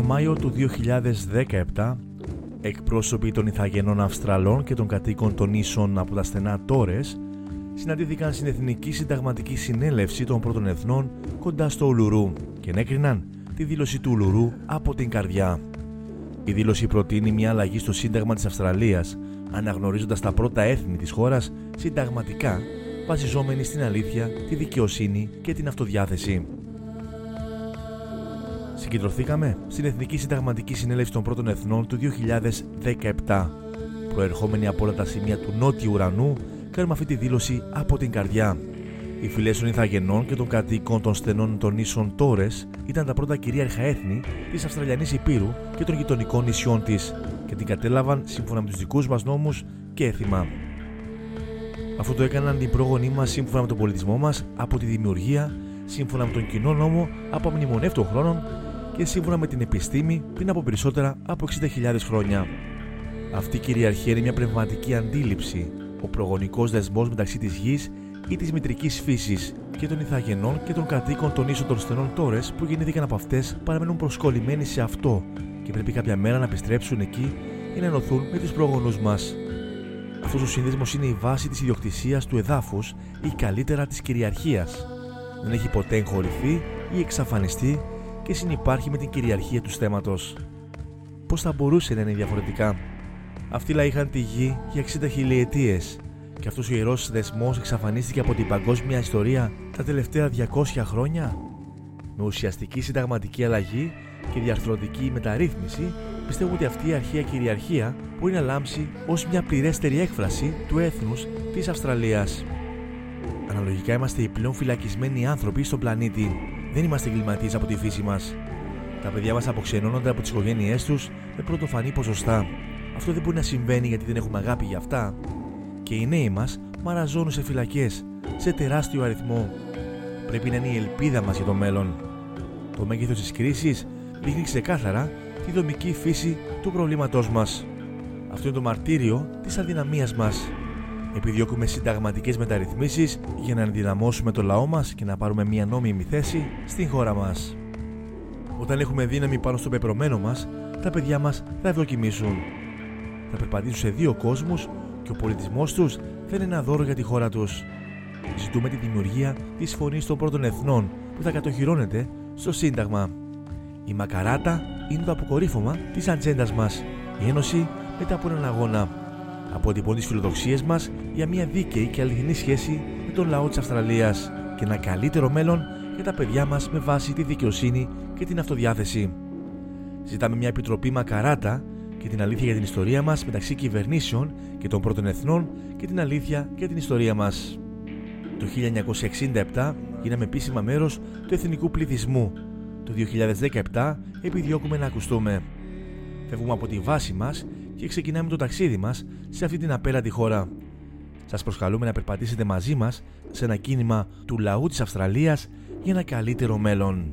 Το Μάιο του 2017, εκπρόσωποι των Ιθαγενών Αυστραλών και των κατοίκων των ίσων από τα στενά Τόρες συναντήθηκαν στην Εθνική Συνταγματική Συνέλευση των Πρώτων Εθνών κοντά στο Ουλουρού και ενέκριναν τη δήλωση του Ουλουρού από την καρδιά. Η δήλωση προτείνει μια αλλαγή στο Σύνταγμα της Αυστραλίας, αναγνωρίζοντας τα πρώτα έθνη της χώρας συνταγματικά, βασιζόμενη στην αλήθεια, τη δικαιοσύνη και την αυτοδιάθεση. Συγκεντρωθήκαμε στην Εθνική Συνταγματική Συνέλευση των Πρώτων Εθνών του 2017. Προερχόμενοι από όλα τα σημεία του νότιου ουρανού, κάνουμε αυτή τη δήλωση από την καρδιά. Οι φυλές των Ιθαγενών και των κατοίκων των στενών των νήσων Τόρες ήταν τα πρώτα κυρίαρχα έθνη της Αυστραλιανής Υπήρου και των γειτονικών νησιών της και την κατέλαβαν σύμφωνα με τους δικούς μας νόμους και έθιμα. Αυτό το έκαναν την πρόγονοί μας σύμφωνα με τον πολιτισμό μας από τη δημιουργία, σύμφωνα με τον κοινό νόμο από μνημονεύτων χρόνων και σύμφωνα με την επιστήμη πριν από περισσότερα από 60.000 χρόνια. Αυτή η κυριαρχία είναι μια πνευματική αντίληψη, ο προγονικός δεσμός μεταξύ της γης ή της μητρικής φύσης και των ηθαγενών και των κατοίκων των ίσων των στενών τόρες που γεννήθηκαν από αυτές παραμένουν προσκολλημένοι σε αυτό και πρέπει κάποια μέρα να επιστρέψουν εκεί ή να ενωθούν με τους πρόγονου μας. Αυτός ο σύνδεσμος είναι η βάση της ιδιοκτησίας του εδάφους ή καλύτερα της κυριαρχίας. Δεν έχει ποτέ εγχωρηθεί ή εξαφανιστεί και συνυπάρχει με την κυριαρχία του στέματος. Πώς θα μπορούσε να είναι διαφορετικά; Αυτοί λαοί είχαν τη γη για 60 χιλιετίες και αυτός ο ιερός δεσμός εξαφανίστηκε από την παγκόσμια ιστορία τα τελευταία 200 χρόνια; Με ουσιαστική συνταγματική αλλαγή και διαρθρωτική μεταρρύθμιση, πιστεύω ότι αυτή η αρχαία κυριαρχία μπορεί να λάμψει ως μια πληρέστερη έκφραση του έθνους της Αυστραλίας. Αναλογικά είμαστε οι πλέον φυλακισμένοι άνθρωποι στον πλανήτη. Δεν είμαστε εγκληματίες από τη φύση μας. Τα παιδιά μας αποξενώνονται από τις οικογένειές τους με πρωτοφανή ποσοστά. Αυτό δεν μπορεί να συμβαίνει γιατί δεν έχουμε αγάπη για αυτά. Και οι νέοι μας μαραζώνουν σε φυλακές, σε τεράστιο αριθμό. Πρέπει να είναι η ελπίδα μας για το μέλλον. Το μέγεθος της κρίσης δείχνει ξεκάθαρα τη δομική φύση του προβλήματός μας. Αυτό είναι το μαρτύριο της αδυναμίας μας. Επιδιώκουμε συνταγματικές μεταρρυθμίσεις για να ενδυναμώσουμε το λαό μας και να πάρουμε μια νόμιμη θέση στην χώρα μας. Όταν έχουμε δύναμη πάνω στο πεπρωμένο μας, τα παιδιά μας θα ευδοκιμήσουν. Θα περπατήσουν σε δύο κόσμους και ο πολιτισμός τους θα είναι ένα δώρο για τη χώρα τους. Ζητούμε τη δημιουργία της φωνής των πρώτων εθνών που θα κατοχυρώνεται στο Σύνταγμα. Η Μακαράτα είναι το αποκορύφωμα της ατζέντας μας. Η Ένωση μετά από έναν αγώνα. Αποτυπώνει τι φιλοδοξίε μας για μια δίκαιη και αληθινή σχέση με τον λαό της Αυστραλίας και ένα καλύτερο μέλλον για τα παιδιά μας με βάση τη δικαιοσύνη και την αυτοδιάθεση. Ζητάμε μια επιτροπή Μακαράτα και την αλήθεια για την ιστορία μας μεταξύ κυβερνήσεων και των πρώτων εθνών και την αλήθεια για την ιστορία μας. Το 1967 γίναμε επίσημα μέρος του εθνικού πληθυσμού. Το 2017 επιδιώκουμε να ακουστούμε. Φεύγουμε από τη βάση μας και ξεκινάμε το ταξίδι μας σε αυτή την απέραντη χώρα. Σας προσκαλούμε να περπατήσετε μαζί μας σε ένα κίνημα του λαού της Αυστραλίας για ένα καλύτερο μέλλον.